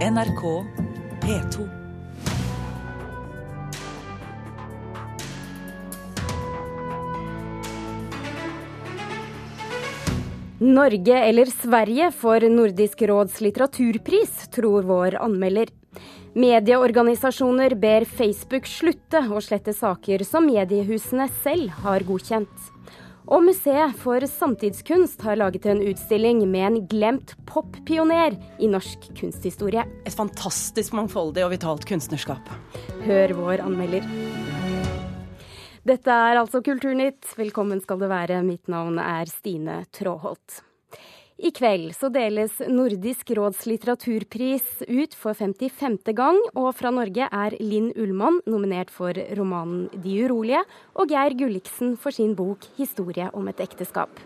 NRK P2. Norge eller Sverige for Nordisk råds litteraturpris, tror vår anmelder. Medieorganisasjoner ber Facebook slutte å slette saker som mediehusene selv har godkjent. Og Museet for samtidskunst har laget en utstilling med en glemt poppioner i norsk kunsthistorie. Et fantastisk mangfoldig og vitalt kunstnerskap. Hør vår anmelder. Dette er altså Kulturnytt. Velkommen skal det være. Mitt navn er Stine Tråholt. I kveld så deles Nordisk råds litteraturpris ut for 55. gang, og fra Norge er Linn Ullmann nominert for romanen 'De urolige', og Geir Gulliksen for sin bok 'Historie om et ekteskap'.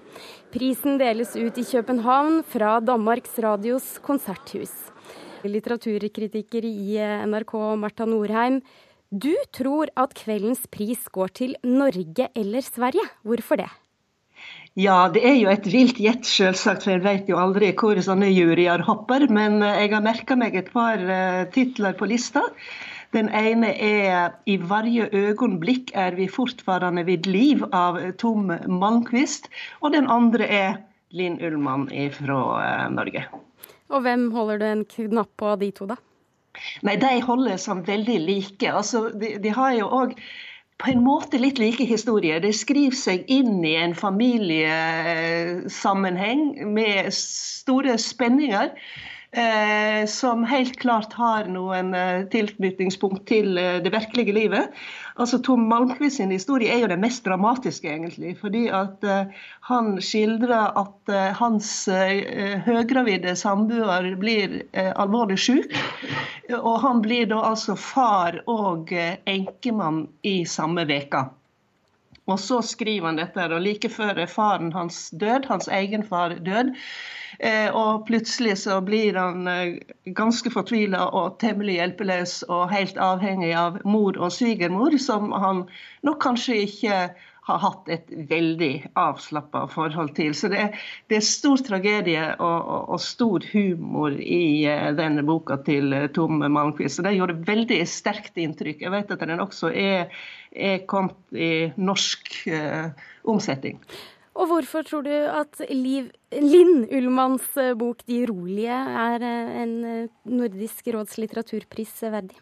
Prisen deles ut i København fra Danmarks Radios konserthus. Litteraturkritiker i NRK, Marta Norheim. Du tror at kveldens pris går til Norge eller Sverige. Hvorfor det? Ja, det er jo et vilt gjett, selvsagt, for en vet jo aldri hvor sånne juryer hopper. Men eh, jeg har merka meg et par uh, titler på lista. Den ene er 'I varje øyeblikk er vi fortfarande vid liv' av Tom Malmquist. Og den andre er Linn Ullmann fra uh, Norge. Og hvem holder du en knapp på de to, da? Nei, De holder som veldig like. Altså, de, de har jo også på en måte litt like historier. Det skriver seg inn i en familiesammenheng med store spenninger. Eh, som helt klart har noen eh, tilknytningspunkt til eh, det virkelige livet. Altså Tom Malmquist sin historie er jo den mest dramatiske, egentlig. Fordi at han skildrer at hans høygravide samboer blir alvorlig syk. Og han blir da altså far og enkemann i samme veka. Og så skriver han dette, og like før faren hans død, hans egen far død, og plutselig så blir han eh, ganske fortvila og temmelig hjelpeløs og helt avhengig av mor og svigermor, som han nok kanskje ikke har hatt et veldig avslappa forhold til. Så det er, det er stor tragedie og, og, og, stor humor i uh, denne boka til Tom Malmquist. Og det gjorde veldig sterkt inntrykk. Jeg vet at den også er, er kommet i norsk uh, omsetning. Og hvorfor tror du at Liv, Linn Ullmanns eh, bok 'De urolige' er eh, en eh, Nordisk råds litteraturpris verdig?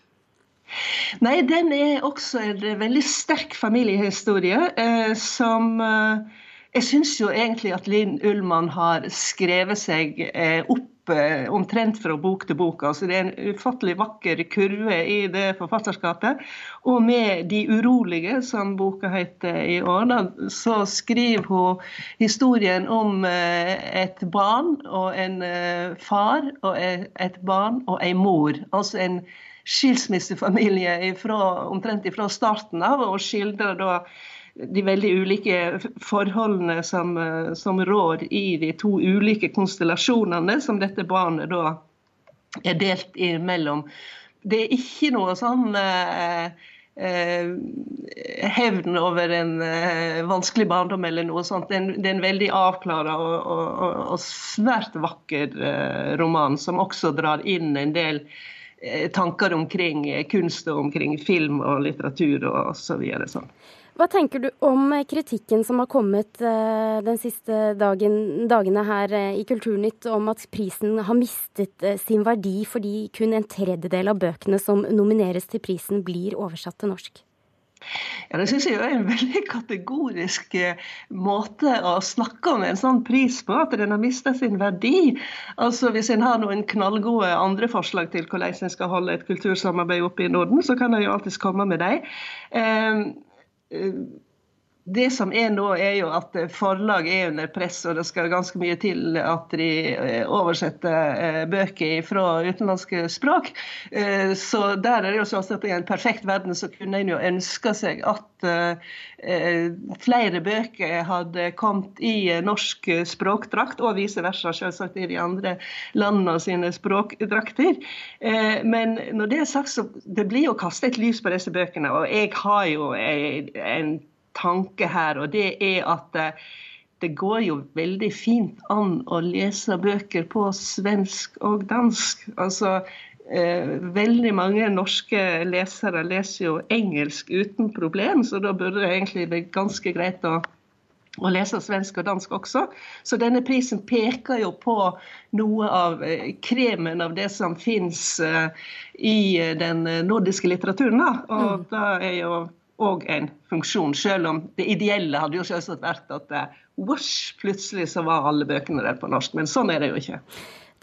Nei, den er også en veldig sterk familiehistorie eh, som eh, Jeg syns jo egentlig at Linn Ullmann har skrevet seg eh, opp omtrent fra bok til bok. Altså, det er en ufattelig vakker kurve i det forfatterskapet. Og med 'De urolige', som boka heter i år, da, så skriver hun historien om eh, et barn og en eh, far og et barn og en mor. Altså en skilsmissefamilie ifra, omtrent fra starten av, og skildrer da de veldig ulike forholdene som, eh, som, rår i de to ulike konstellasjonene som dette barnet da er delt imellom. Det er ikke noe sånn eh, eh, hevn over en eh, vanskelig barndom eller noe sånt. Det er en, veldig avklara og, og, og, svært vakker roman, som også drar inn en del tanker omkring kunst og omkring film og litteratur og så videre. Sånn. Hva tenker du om kritikken som har kommet eh, den siste dagen, dagene her eh, i Kulturnytt om at prisen har mistet eh, sin verdi fordi kun en tredjedel av bøkene som nomineres til prisen, blir oversatt til norsk? Ja, Det synes jeg er en veldig kategorisk måte å snakke om en sånn pris på, at den har mistet sin verdi. Altså Hvis en har noen knallgode andre forslag til hvordan en skal holde et kultursamarbeid oppe i Norden, så kan en jo alltids komme med dem. Eh, Eh, det som er nå, er jo at forlag er under press, og det skal ganske mye til at de eh, oversetter eh, bøker fra utenlandske språk. Så der er det jo sånn at i en perfekt verden så kunne en jo ønske seg at flere bøker hadde kommet i norsk språkdrakt, og vice versa, selvsagt i de andre landene sine språkdrakter. Men når det er sagt, så det blir jo kastet et lys på disse bøkene, og jeg har jo en tanke her, og det er at eh, det går jo veldig fint an å lese bøker på svensk og dansk. Altså, eh, veldig mange norske lesere leser jo engelsk uten problem, så da burde det egentlig bli ganske greit å, å lese svensk og dansk også. Så denne prisen peker jo på noe av eh, kremen av det som fins eh, i den nordiske litteraturen. Da. Og mm. da er jo òg en funksjon, selv om det ideelle hadde jo selvsagt vært at wash, plutselig så var alle bøkene der på norsk. Men sånn er det jo ikke.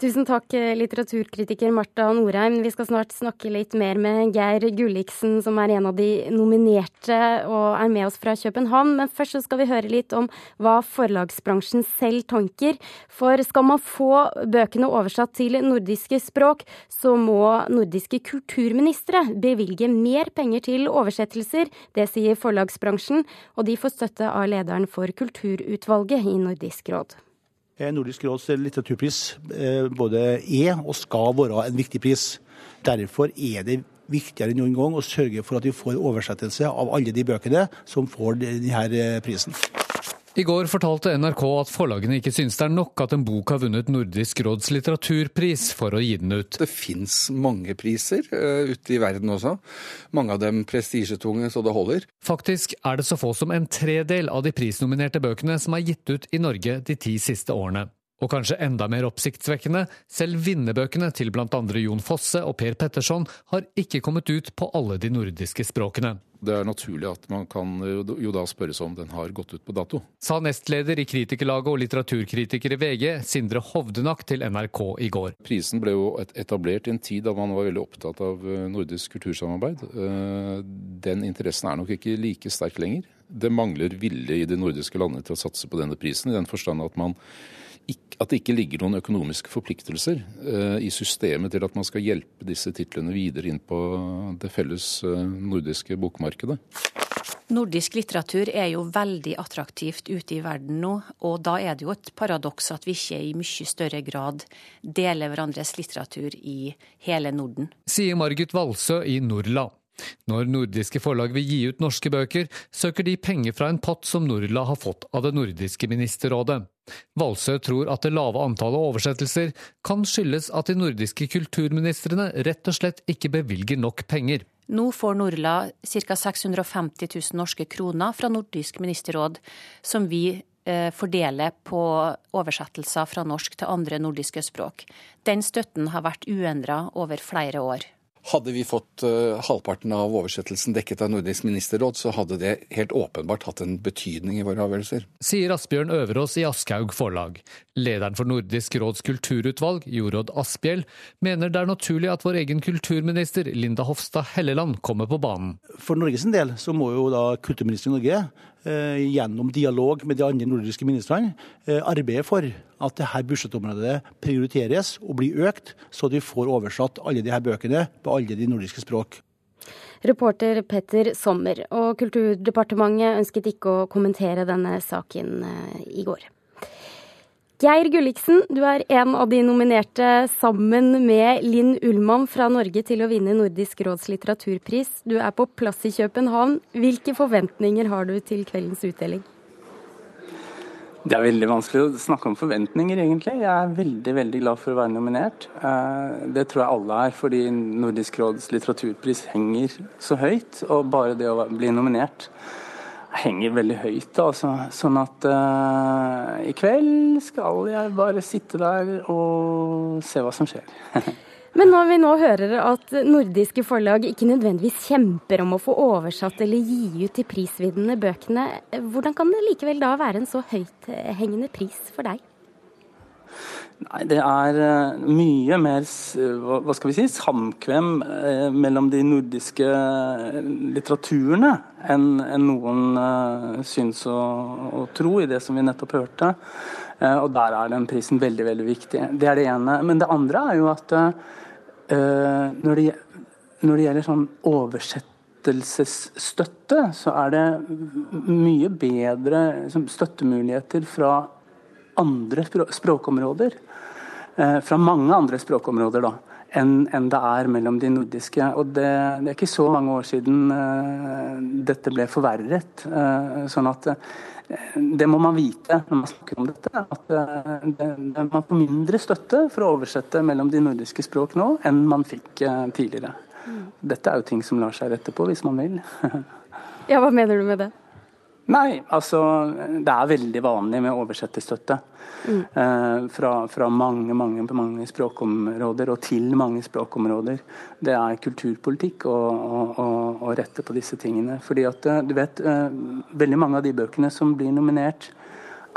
Tusen takk, eh, litteraturkritiker Marta Norheim. Vi skal snart snakke litt mer med Geir Gulliksen, som er en av de nominerte og er med oss fra København. Men først så skal vi høre litt om hva forlagsbransjen selv tanker. For skal man få bøkene oversatt til nordiske språk, så må nordiske kulturministre bevilge mer penger til oversettelser. Det sier forlagsbransjen, og de får støtte av lederen for kulturutvalget i Nordisk råd. Eh, Nordisk råds litteraturpris eh, både er og skal være en viktig pris. Derfor er det viktigere enn noen gang å sørge for at vi får oversettelse av alle de bøkene som får denne prisen. I går fortalte NRK at forlagene ikke synes det er nok at en bok har vunnet Nordisk råds litteraturpris for å gi den ut. Det fins mange priser uh, ute i verden også. Mange av dem prestisjetunge så det holder. Faktisk er det så få som en tredel av de prisnominerte bøkene som er gitt ut i Norge de ti siste årene. Og kanskje enda mer oppsiktsvekkende, selv vinnerbøkene til blant andre Jon Fosse og Per Petterson har ikke kommet ut på alle de nordiske språkene. Det er naturlig at man kan jo da spørre seg om den har gått ut på dato. Sa nestleder i Kritikerlaget og litteraturkritiker i VG, Sindre Hovdenak, til NRK i går. Prisen ble jo etablert i en tid da man var veldig opptatt av eh, nordisk kultursamarbeid. Eh, den interessen er nok ikke like sterk lenger. Det mangler vilje i de nordiske landene til å satse på denne prisen, i den forstand at man at det ikke ligger noen økonomiske forpliktelser uh, i systemet til at man skal hjelpe disse titlene videre inn på det felles uh, nordiske bokmarkedet. Nordisk litteratur er jo veldig attraktivt ute i verden nå, og da er det jo et paradoks at vi ikke i mye større grad deler hverandres litteratur i hele Norden. Sier Margit Valsø i Norla. Når nordiske forlag vil gi ut norske bøker, søker de penger fra en pott som Norla har fått av det nordiske ministerrådet. Valsø tror at det lave antallet oversettelser kan skyldes at de nordiske kulturministrene rett og slett ikke bevilger nok penger. Nå får Norla ca. 650 000 norske kroner fra Nordisk ministerråd, som vi eh, fordeler på oversettelser fra norsk til andre nordiske språk. Den støtten har vært uendra over flere år. Hadde vi fått uh, halvparten av oversettelsen dekket av Nordisk ministerråd, så hadde det helt åpenbart hatt en betydning i våre avgjørelser. Sier Asbjørn Øverås i Aschhaug forlag. Lederen for Nordisk råds kulturutvalg, Jorodd Asphjell, mener det er naturlig at vår egen kulturminister Linda Hofstad Helleland kommer på banen. For Norges del så må jo da kulturministeren i Norge Eh, gjennom dialog med de andre nordiske ministrene arbeider arbeide for at dette budsjettområdet prioriteres og blir økt, så de får oversatt alle disse bøkene på alle de nordiske språk. Reporter Petter Sommer, og Kulturdepartementet ønsket ikke å kommentere denne saken eh, i går. Geir Gulliksen, du er en av de nominerte sammen med Linn Ullmann fra Norge til å vinne Nordisk råds litteraturpris. Du er på plass i København. Hvilke forventninger har du til kveldens utdeling? Det er veldig vanskelig å snakke om forventninger, egentlig. Jeg er veldig veldig glad for å være nominert. Eh, det tror jeg alle er, fordi Nordisk råds litteraturpris henger så høyt. Og bare det å bli nominert henger veldig høyt. Altså. Sånn at uh, i kveld skal jeg bare sitte der og se hva som skjer. Men når vi nå hører at nordiske forlag ikke nødvendigvis kjemper om å få oversatt eller gi ut de prisvinnende bøkene, hvordan kan det likevel da være en så høythengende pris for deg? Nei, Det er eh, mye mer hva skal vi si, samkvem eh, mellom de nordiske eh, litteraturene enn noen syns å, tro i det som vi nettopp hørte. Og der er den prisen veldig veldig viktig. Det er det ene. Men det andre er jo at når det, når det gjelder sånn oversettelsesstøtte, så er det mye bedre støttemuligheter fra andre språkområder. Eh, fra mange andre språkområder da, enn en det er mellom de nordiske. Og det, det, er ikke så mange år siden uh, dette ble forverret. Uh, sånn at uh, det må man vite når man snakker om dette. At det, det, man får mindre støtte for å oversette mellom de nordiske språk nå enn man fikk tidligere. Mm. Dette er jo ting som lar seg rette på hvis man vil. ja, Hva mener du med det? Nei, altså det er veldig vanlig med oversetterstøtte. Mm. Eh, fra, fra, mange, mange, mange språkområder og til mange språkområder. Det er kulturpolitikk å, å, å rette på disse tingene. Fordi at eh, du vet, eh, veldig mange av de bøkene som blir nominert,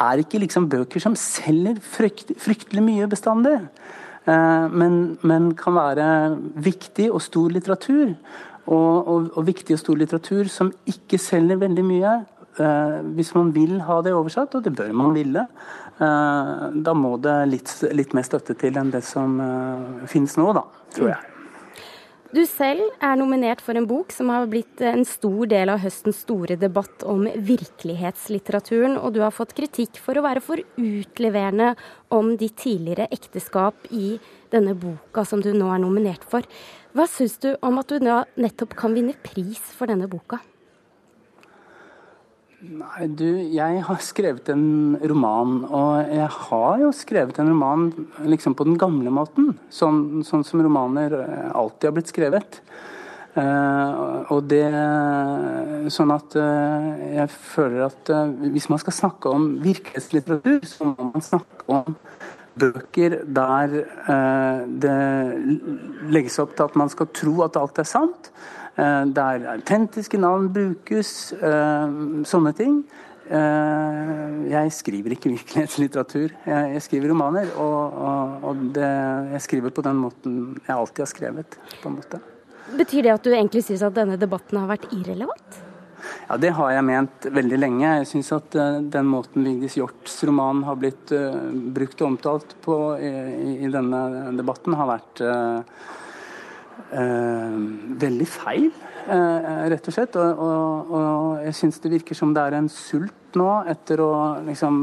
er ikke liksom bøker som selger frykt, fryktelig mye bestandig. Eh, men, men, kan være viktig og stor litteratur. Og, og, og, viktig og stor litteratur som ikke selger veldig mye, hvis man vil ha det oversatt, og det bør man ville, eh, da må det litt, litt mer støtte til enn det som eh, finnes nå, da, tror jeg. Du selv er nominert for en bok som har blitt en stor del av høstens store debatt om virkelighetslitteraturen, og du har fått kritikk for å være for utleverende om ditt tidligere ekteskap i denne boka som du nå er nominert for. Hva syns du om at du nettopp kan vinne pris for denne boka? Nei, du, jeg har skrevet en roman, og jeg har jo skrevet en roman liksom på den gamle måten. Sånn, sånn som romaner alltid har blitt skrevet. Uh, og det Sånn at uh, jeg føler at uh, hvis man skal snakke om virkelighetslitteratur, så må man snakke om bøker der det legges opp til at man skal tro at alt er sant. Eh, der autentiske navn brukes, eh, sånne ting. Eh, jeg skriver ikke virkelighetslitteratur. Jeg, skriver romaner, og, og, og det, jeg skriver på den måten jeg alltid har skrevet. på en måte. Betyr det at du egentlig syns at denne debatten har vært irrelevant? Ja, Det har jeg ment veldig lenge. Jeg syns at uh, den måten Vigdis Hjorts roman har blitt uh, brukt og omtalt på i, i, denne debatten, har vært uh, veldig feil, eh, rett og slett. Og, og, og jeg syns det virker som det er en sult nå etter å liksom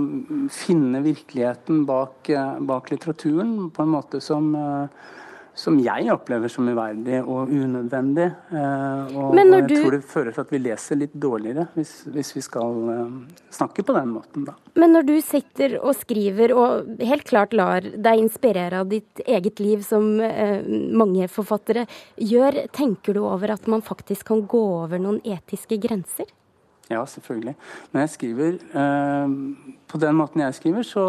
finne virkeligheten bak, eh, bak litteraturen på en måte som eh, som jeg opplever som uverdig og unødvendig. Eh, og, og jeg du... tror det fører til at vi leser litt dårligere, hvis, hvis vi skal uh, snakke på den måten, da. Men når du sitter og skriver og helt klart lar deg inspirere av ditt eget liv, som uh, mange forfattere gjør, tenker du over at man faktisk kan gå over noen etiske grenser? Ja, selvfølgelig. Når jeg skriver på den måten jeg skriver, så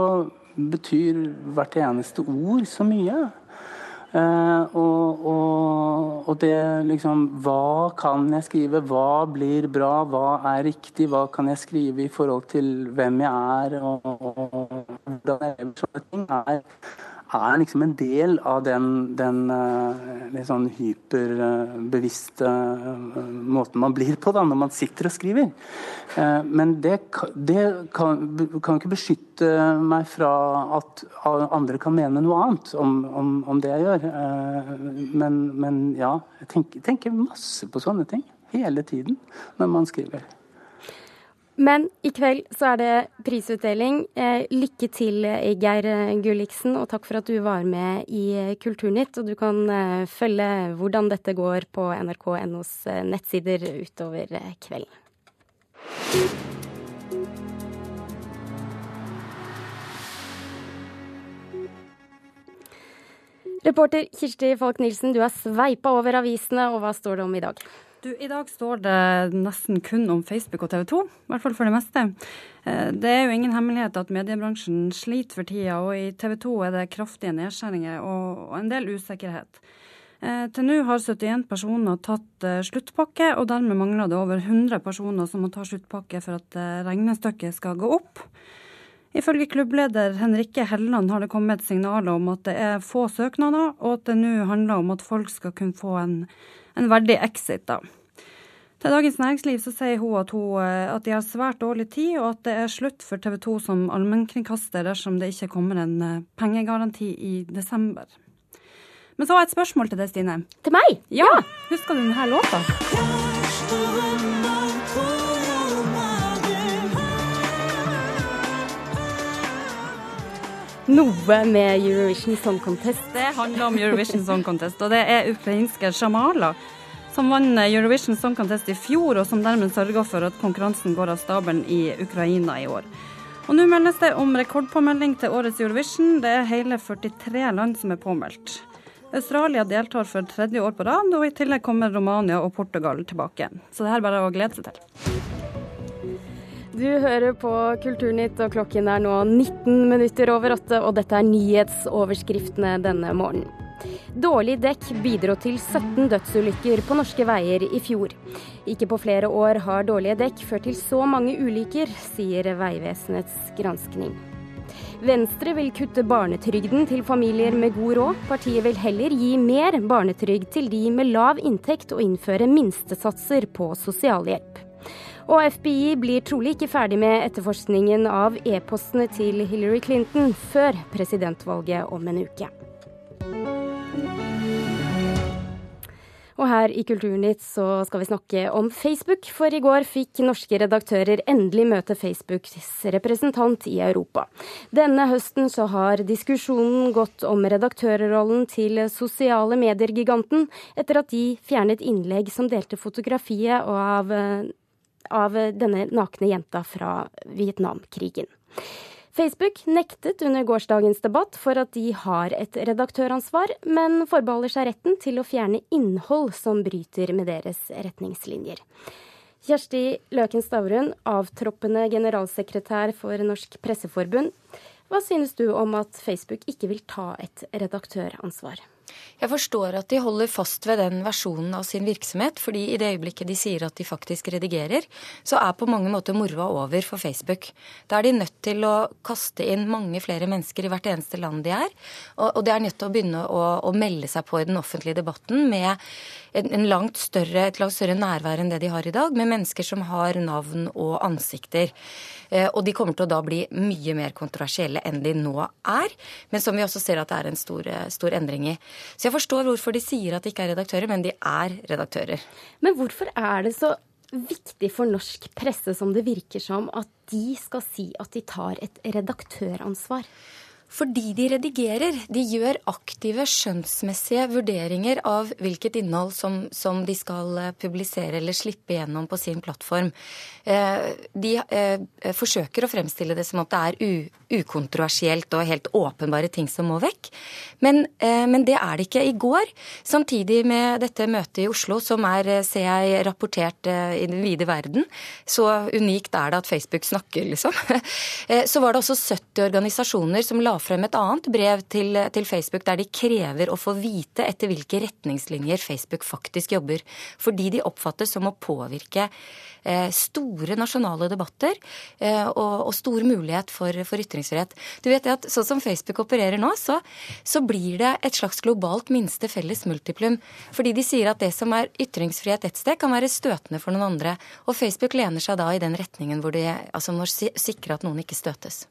betyr hvert eneste ord så mye. Uh, og, og, og, det liksom Hva kan jeg skrive? Hva blir bra? Hva er riktig? Hva kan jeg skrive i forhold til hvem jeg er? Og, og hvordan jeg lever? Sånne ting er er liksom en del av den, den eh, litt sånn hyperbevisste eh, måten man blir på da, når man sitter og skriver. Eh, men det, det kan, kan, ikke beskytte meg fra at andre kan mene noe annet om, om, om det jeg gjør. Men, men ja, jeg tenker, tenker masse på sånne ting hele tiden når man skriver. Men i kveld så er det prisutdeling. Eh, lykke til, Geir Gulliksen, og takk for at du var med i Kulturnytt. Og du kan eh, følge hvordan dette går på nrk.nos eh, nettsider utover kvelden. Reporter Kirsti Falk Nilsen, du har sveipa over avisene, og hva står det om i dag? Du, I dag står det nesten kun om Facebook og TV 2, i hvert fall for det meste. Eh, det er jo ingen hemmelighet at mediebransjen sliter for tida, og i TV 2 er det kraftige nedskjæringer og en del usikkerhet. Eh, til nå har 71 personer tatt eh, sluttpakke, og dermed mangler det over 100 personer som må ta sluttpakke for at regnestykket skal gå opp. Ifølge klubbleder Henrikke Helleland har det kommet signaler om at det er få søknader, og at det nå handler om at folk skal kunne få en en verdig exit, da. Til Dagens Næringsliv så sier hun at, hun eh, at, de har svært dårlig tid, og at det er slutt for TV 2 som allmennkringkaster dersom det ikke kommer en eh, pengegaranti i desember. Men så har jeg et spørsmål til deg, Stine. Til meg? Ja. ja. Husker du denne låta? Noe med Eurovision Song Contest. Det handler om Eurovision Song Contest, og det er ukrainske Shamala som vant Eurovision Song Contest i fjor, og som dermed sørga for at konkurransen går av stabelen i Ukraina i år. Og Nå meldes det om rekordpåmelding til årets Eurovision. Det er hele 43 land som er påmeldt. Australia deltar for tredje år på rad, og i tillegg kommer Romania og Portugal tilbake. Så det her er bare å glede seg til. Du hører på Kulturnytt, og klokken er nå 19 minutter over åtte, og dette er nyhetsoverskriftene denne morgenen. Dårlig dekk bidro til 17 dødsulykker på norske veier i fjor. Ikke på flere år har dårlige dekk ført til så mange ulykker, sier Vegvesenets granskning. Venstre vil kutte barnetrygden til familier med god råd. Partiet vil heller gi mer barnetrygd til de med lav inntekt og innføre minstesatser på sosialhjelp. Og FBI blir trolig ikke ferdig med etterforskningen av e-postene til Hillary Clinton før presidentvalget om en uke. Og her i Kulturnytt så skal vi snakke om Facebook, for i går fikk norske redaktører endelig møte Facebooks representant i Europa. Denne høsten så har diskusjonen gått om redaktørrollen til sosiale medier-giganten, etter at de fjernet innlegg som delte fotografiet av, av denne nakne jenta fra Vietnamkrigen. Facebook nektet under gårsdagens debatt for at de har et redaktøransvar, men forbeholder seg retten til å fjerne innhold som bryter med deres retningslinjer. Kjersti Løken Stavrun, avtroppende generalsekretær for Norsk Presseforbund. Hva synes du om at Facebook ikke vil ta et redaktøransvar? Jeg forstår at de holder fast ved den versjonen av sin virksomhet, fordi i det øyeblikket de sier at de faktisk redigerer, så er på mange måter moroa over for Facebook. Da er de nødt til å kaste inn mange flere mennesker i hvert eneste land de er. Og, de er nødt til å begynne å, å, melde seg på i den offentlige debatten med en, en langt større, et langt større nærvær enn det de har i dag, med mennesker som har navn og ansikter. Eh, og de kommer til å da bli mye mer kontroversielle enn de nå er, men som vi også ser at det er en stor, stor endring i. Så jeg forstår hvorfor de sier at de ikke er redaktører, men de er redaktører. Men hvorfor er det så viktig for norsk presse, som det virker som, at de skal si at de tar et redaktøransvar? Fordi de redigerer. De gjør aktive, skjønnsmessige vurderinger av hvilket innhold som, som de skal eh, publisere eller slippe gjennom på sin plattform. Eh, de eh, forsøker å fremstille det som at det er ukontroversielt og helt åpenbare ting som må vekk. Men, men, det er det ikke. I går, samtidig med dette møtet i Oslo, som er, ser jeg, rapportert i den vide verden, så unikt er det at Facebook snakker, liksom, så var det også 70 organisasjoner som la frem et annet brev til, til, Facebook der de krever å få vite etter hvilke retningslinjer Facebook faktisk jobber. Fordi de oppfattes som å påvirke eh, store nasjonale debatter eh, og, og, stor mulighet for, for, ytringsfrihet. Du vet at Sånn som Facebook opererer nå, så, så blir det et slags globalt minste felles multiplum. Fordi de sier at det som er ytringsfrihet et sted, kan være støtende for noen andre. Og Facebook lener seg da i den retningen hvor de altså må sikre at noen ikke støtes.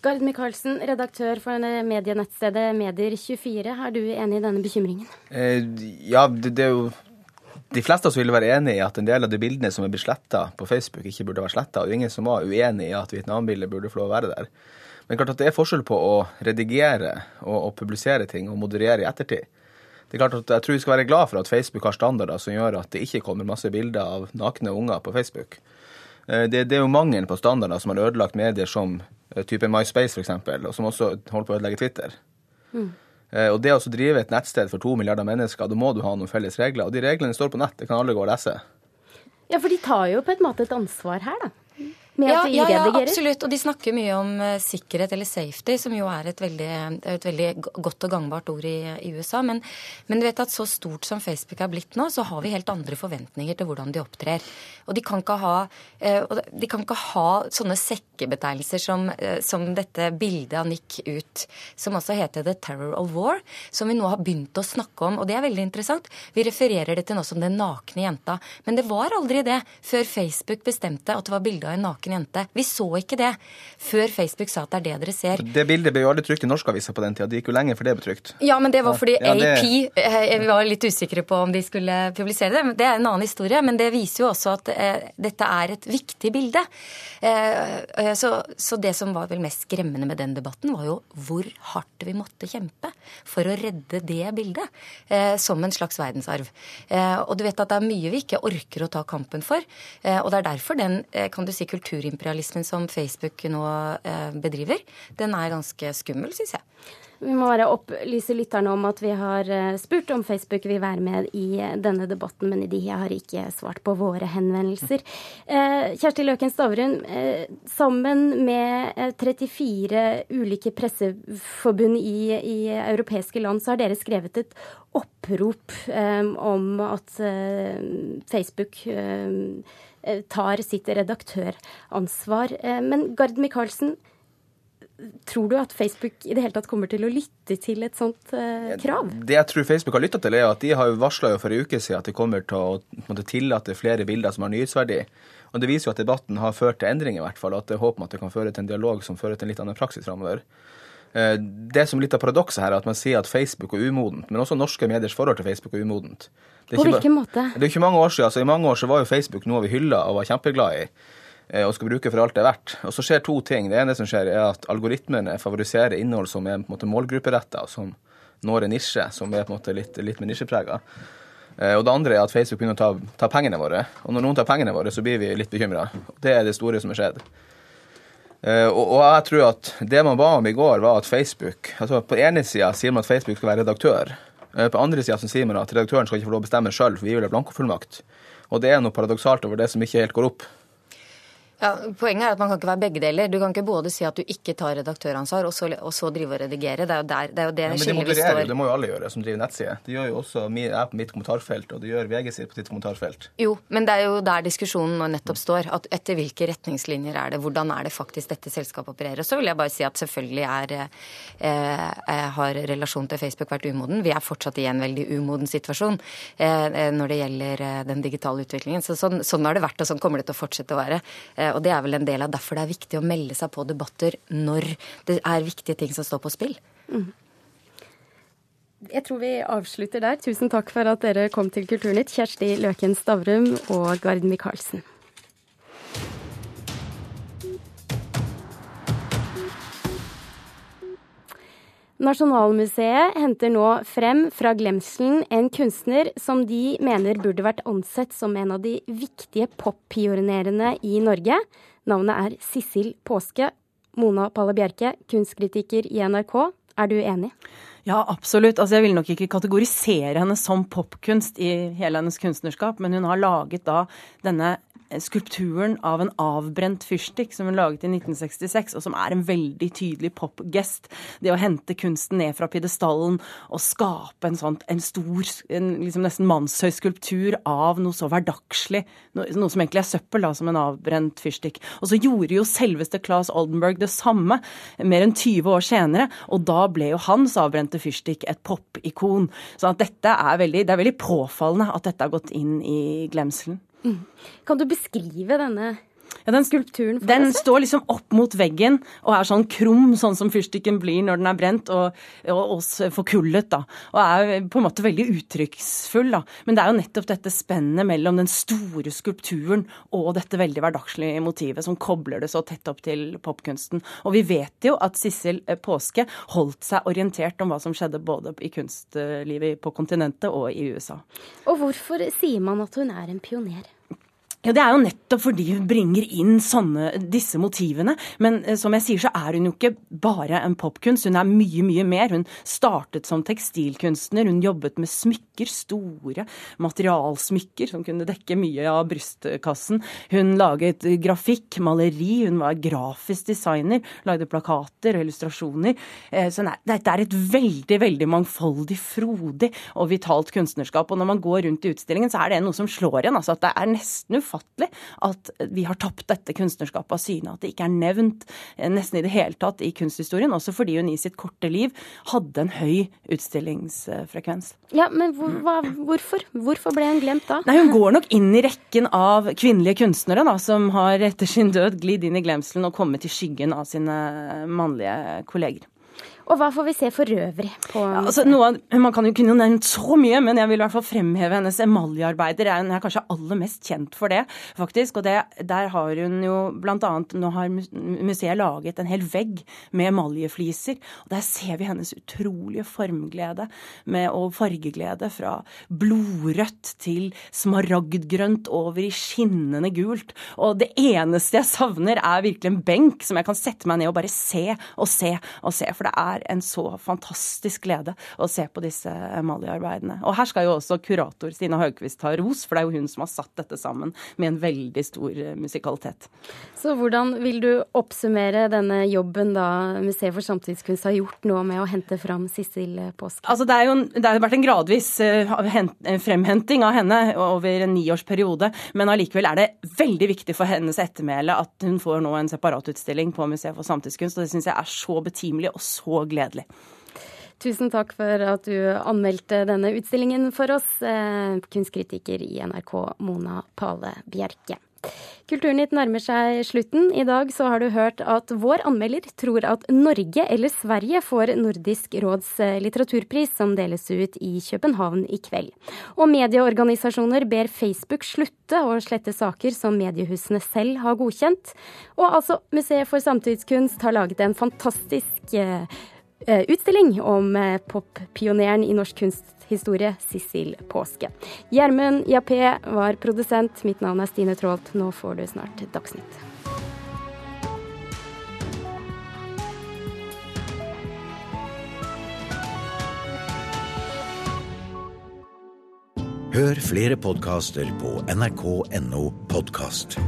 Gard Michaelsen, redaktør for medienettstedet Medier24. Er du enig i denne bekymringen? Eh, ja, det, det, er jo De fleste av oss vil være enig i at en del av de bildene som er blitt sletta på Facebook, ikke burde være sletta. Og ingen som var uenig i at Vietnam-bildet burde få lov å være der. Men klart at det er forskjell på å redigere og, og publisere ting og moderere i ettertid. Det er klart at Jeg tror vi skal være glad for at Facebook har standarder som gjør at det ikke kommer masse bilder av nakne unger på Facebook. Eh, det, det er jo mangelen på standarder som har ødelagt medier som type MySpace f.eks., og som også holder på å ødelegge Twitter. Mm. Og det å drive et nettsted for to milliarder mennesker, da må du ha noen felles regler. Og de reglene står på nett, det kan alle gå og lese. Ja, for de tar jo på en måte et ansvar her, da med ja, at de ja, redigerer? Ja, absolutt. Og de snakker mye om uh, sikkerhet eller safety, som jo er et veldig, et veldig godt og gangbart ord i, i USA. Men, men, du vet at så stort som Facebook er blitt nå, så har vi helt andre forventninger til hvordan de opptrer. Og de kan ikke ha, uh, de kan ikke ha sånne sekkebetegnelser som, uh, som, dette bildet av Nick ut, som altså heter The Terror of War, som vi nå har begynt å snakke om. Og det er veldig interessant. Vi refererer det til nå som den nakne jenta. Men det var aldri det før Facebook bestemte at det var bilde av en naken naken jente. Vi så ikke det før Facebook sa at det er det dere ser. Det bildet ble jo aldri trykt i norske aviser på den tida. Det gikk jo lenge før det ble trykt. Ja, men det var fordi Ja, det- AP eh, Vi var litt usikre på om de skulle publisere det. Det er en annen historie, men det viser jo også at eh, dette er et viktig bilde. Eh, så, så det som var vel mest skremmende med den debatten, var jo hvor hardt vi måtte kjempe for å redde det bildet som en slags verdensarv. Og du vet at det er mye vi ikke orker å ta kampen for. Og det er derfor den kan du si, kulturimperialismen som Facebook nå eh, bedriver, den er ganske skummel, syns jeg. Vi må bare opplyse lytterne om at vi har eh, spurt om Facebook vil være med i eh, denne debatten, men de har ikke svart på våre henvendelser. Kjersti Løken Stavrum, eh, sammen med eh, 34 ulike presseforbund i, i europeiske land, så har dere skrevet et opprop om at Facebook tar sitt redaktøransvar. Eh, men Gard Michaelsen, Tror du at Facebook i det hele tatt kommer til å lytte til et sånt eh, krav? Det jeg tror Facebook har lytta til, er at de har varsla for en uke siden at de kommer til å måtte tillate flere bilder som har nyhetsverdi. Og Det viser jo at debatten har ført til endring, i hvert fall. At det er håp om at det kan føre til en dialog som fører til en litt annen praksis framover. Eh, Det som er litt av paradokset her, er at man sier at Facebook er umodent, men også norske mediers forhold til Facebook er umodent. Det er På hvilken måte? Det er ikke mange år siden. altså I mange år så var jo Facebook noe vi hylla og var kjempeglad i eh, og skal bruke for alt det er verdt. Og så skjer to ting. Det ene som skjer, er at algoritmene favoriserer innhold som er på en måte målgrupperetta, som når en nisje, som er på en måte litt, litt med nisjeprega. Eh, Og det andre er at Facebook begynner å ta, ta pengene våre. Og når noen tar pengene våre, så blir vi litt bekymra. Det er det store som har skjedd. Eh, Og, jeg tror at det man ba om i går, var at Facebook altså På ene sida sier man at Facebook skal være redaktør. Eh, På andre sida sier man at redaktøren skal ikke få lov å bestemme sjøl, for vi vil ha blankofullmakt. Og det er noe paradoksalt over det som ikke helt går opp. Ja, Poenget er at man kan ikke være begge deler. Du kan ikke både si at du ikke tar redaktøransvar, og så, og så drive og redigere. Det er jo, der, det, er jo det Ja, men de skillet vi modererer jo, det må jo alle gjøre som driver nettside. Det gjør jo også jeg på mitt kommentarfelt, og det gjør VG sitt på sitt kommentarfelt. Jo, men det er jo der diskusjonen nå nettopp står. at Etter hvilke retningslinjer er det? Hvordan er det faktisk dette selskapet opererer? Så vil jeg bare si at selvfølgelig er, eh, eh, har relasjonen til Facebook vært umoden. Vi er fortsatt i en veldig umoden situasjon eh, eh, når det gjelder eh, den digitale utviklingen. Så sånn, sånn har det vært, og sånn kommer det til å fortsette å være. Eh, og det er vel en del av derfor det er viktig å melde seg på debatter når det er viktige ting som står på spill. Jeg tror vi avslutter der. Tusen takk for at dere kom til Kulturnytt, Kjersti Løken Stavrum og Gard Michaelsen. Nasjonalmuseet henter nå frem fra glemselen en kunstner som de mener burde vært ansett som en av de viktige poppionerene i Norge. Navnet er Sissel Påske. Mona Palle Bjerke, kunstkritiker i NRK. Er du enig? Ja, absolutt. Altså, jeg vil nok ikke kategorisere henne som popkunst i hele hennes kunstnerskap, men hun har laget da denne skulpturen av en avbrent fyrstikk som hun laget i 1966, og som er en veldig tydelig popgest. Det å hente kunsten ned fra pidestallen og skape en sånn en stor, en liksom nesten mannshøy skulptur av noe så hverdagslig, noe, noe som egentlig er søppel, da, som en avbrent fyrstikk. Og så gjorde jo selveste Claes Oldenburg det samme mer enn 20 år senere, og da ble jo hans avbrente fyrstikk et popikon. Så at dette er veldig, det er veldig påfallende at dette har gått inn i glemselen. Mm. Kan du beskrive denne Ja, den, skulpturen den står liksom opp mot veggen og er sånn krum, sånn som fyrstikken blir når den er brent, og, og, og forkullet, da. Og er på en måte veldig uttrykksfull, da. Men det er jo nettopp dette spennet mellom den store skulpturen og dette veldig hverdagslige motivet som kobler det så tett opp til popkunsten. Og vi vet jo at Sissel eh, Påske holdt seg orientert om hva som skjedde både i kunstlivet på kontinentet og i USA. Og hvorfor sier man at hun er en pioner? Ja, Det er jo nettopp fordi hun bringer inn sånne, disse motivene. Men eh, som jeg sier, så er hun jo ikke bare en popkunst. Hun er mye, mye mer. Hun startet som tekstilkunstner. Hun jobbet med smykker, store materialsmykker som kunne dekke mye av brystkassen. Hun laget grafikk, maleri. Hun var grafisk designer. Lagde plakater og illustrasjoner. Eh, Så nei, dette er et veldig, veldig mangfoldig, frodig og vitalt kunstnerskap. Og når man går rundt i utstillingen, så er det noe som slår igjen. Altså at det er nesten ufattelig at vi har tapt dette kunstnerskapet av syne. At det ikke er nevnt eh, nesten i det hele tatt i kunsthistorien. Også fordi hun i sitt korte liv hadde en høy utstillingsfrekvens. Ja, Men hvor, hva, hvorfor? Hvorfor ble hun glemt da? Nei, Hun går nok inn i rekken av kvinnelige kunstnere da, som har etter sin død glidd inn i glemselen og kommet i skyggen av sine mannlige kolleger. Og hva får vi se for øvrig på ja, altså, noe, Man kan jo kunne nevnt så mye, men jeg vil i hvert fall fremheve hennes emaljearbeider. Hun er kanskje aller mest kjent for det, faktisk. Og det, der har hun jo annet Nå har museet laget en hel vegg med emaljefliser. Og der ser vi hennes utrolige formglede med, og fargeglede fra blodrødt til smaragdgrønt over i skinnende gult. Og det eneste jeg savner, er virkelig en benk som jeg kan sette meg ned og bare se og se og se. For det er er en så fantastisk glede å se på disse maliarbeidene. Og her skal jo også kurator Stina Haugquist ha ros, for det er jo hun som har satt dette sammen med en veldig stor eh, musikalitet. Så hvordan vil du oppsummere denne jobben da Museet for samtidskunst har gjort nå med å hente fram Sissel Påske? Altså det, er jo, det har vært en gradvis eh, fremhenting av henne over en niårsperiode, men allikevel er det veldig viktig for hennes ettermæle at hun får nå en separatutstilling på Museet for samtidskunst, og det syns jeg er så betimelig og så gledelig. Tusen takk for at du anmeldte denne utstillingen for oss, eh, kunstkritiker i NRK Mona Pale Bjerke. Kulturnytt nærmer seg slutten. I dag så har du hørt at vår anmelder tror at Norge eller Sverige får Nordisk råds eh, litteraturpris, som deles ut i København i kveld. Og medieorganisasjoner ber Facebook slutte å slette saker som mediehusene selv har godkjent. Og altså, Museet for samtidskunst har laget en fantastisk eh, Eh, utstilling om poppioneren i norsk kunsthistorie, Sissel Påske. Gjermund Jappé var produsent. Mitt navn er Stine Traalt. Nå får du snart Dagsnytt. Hør flere podkaster på nrk.no podkast.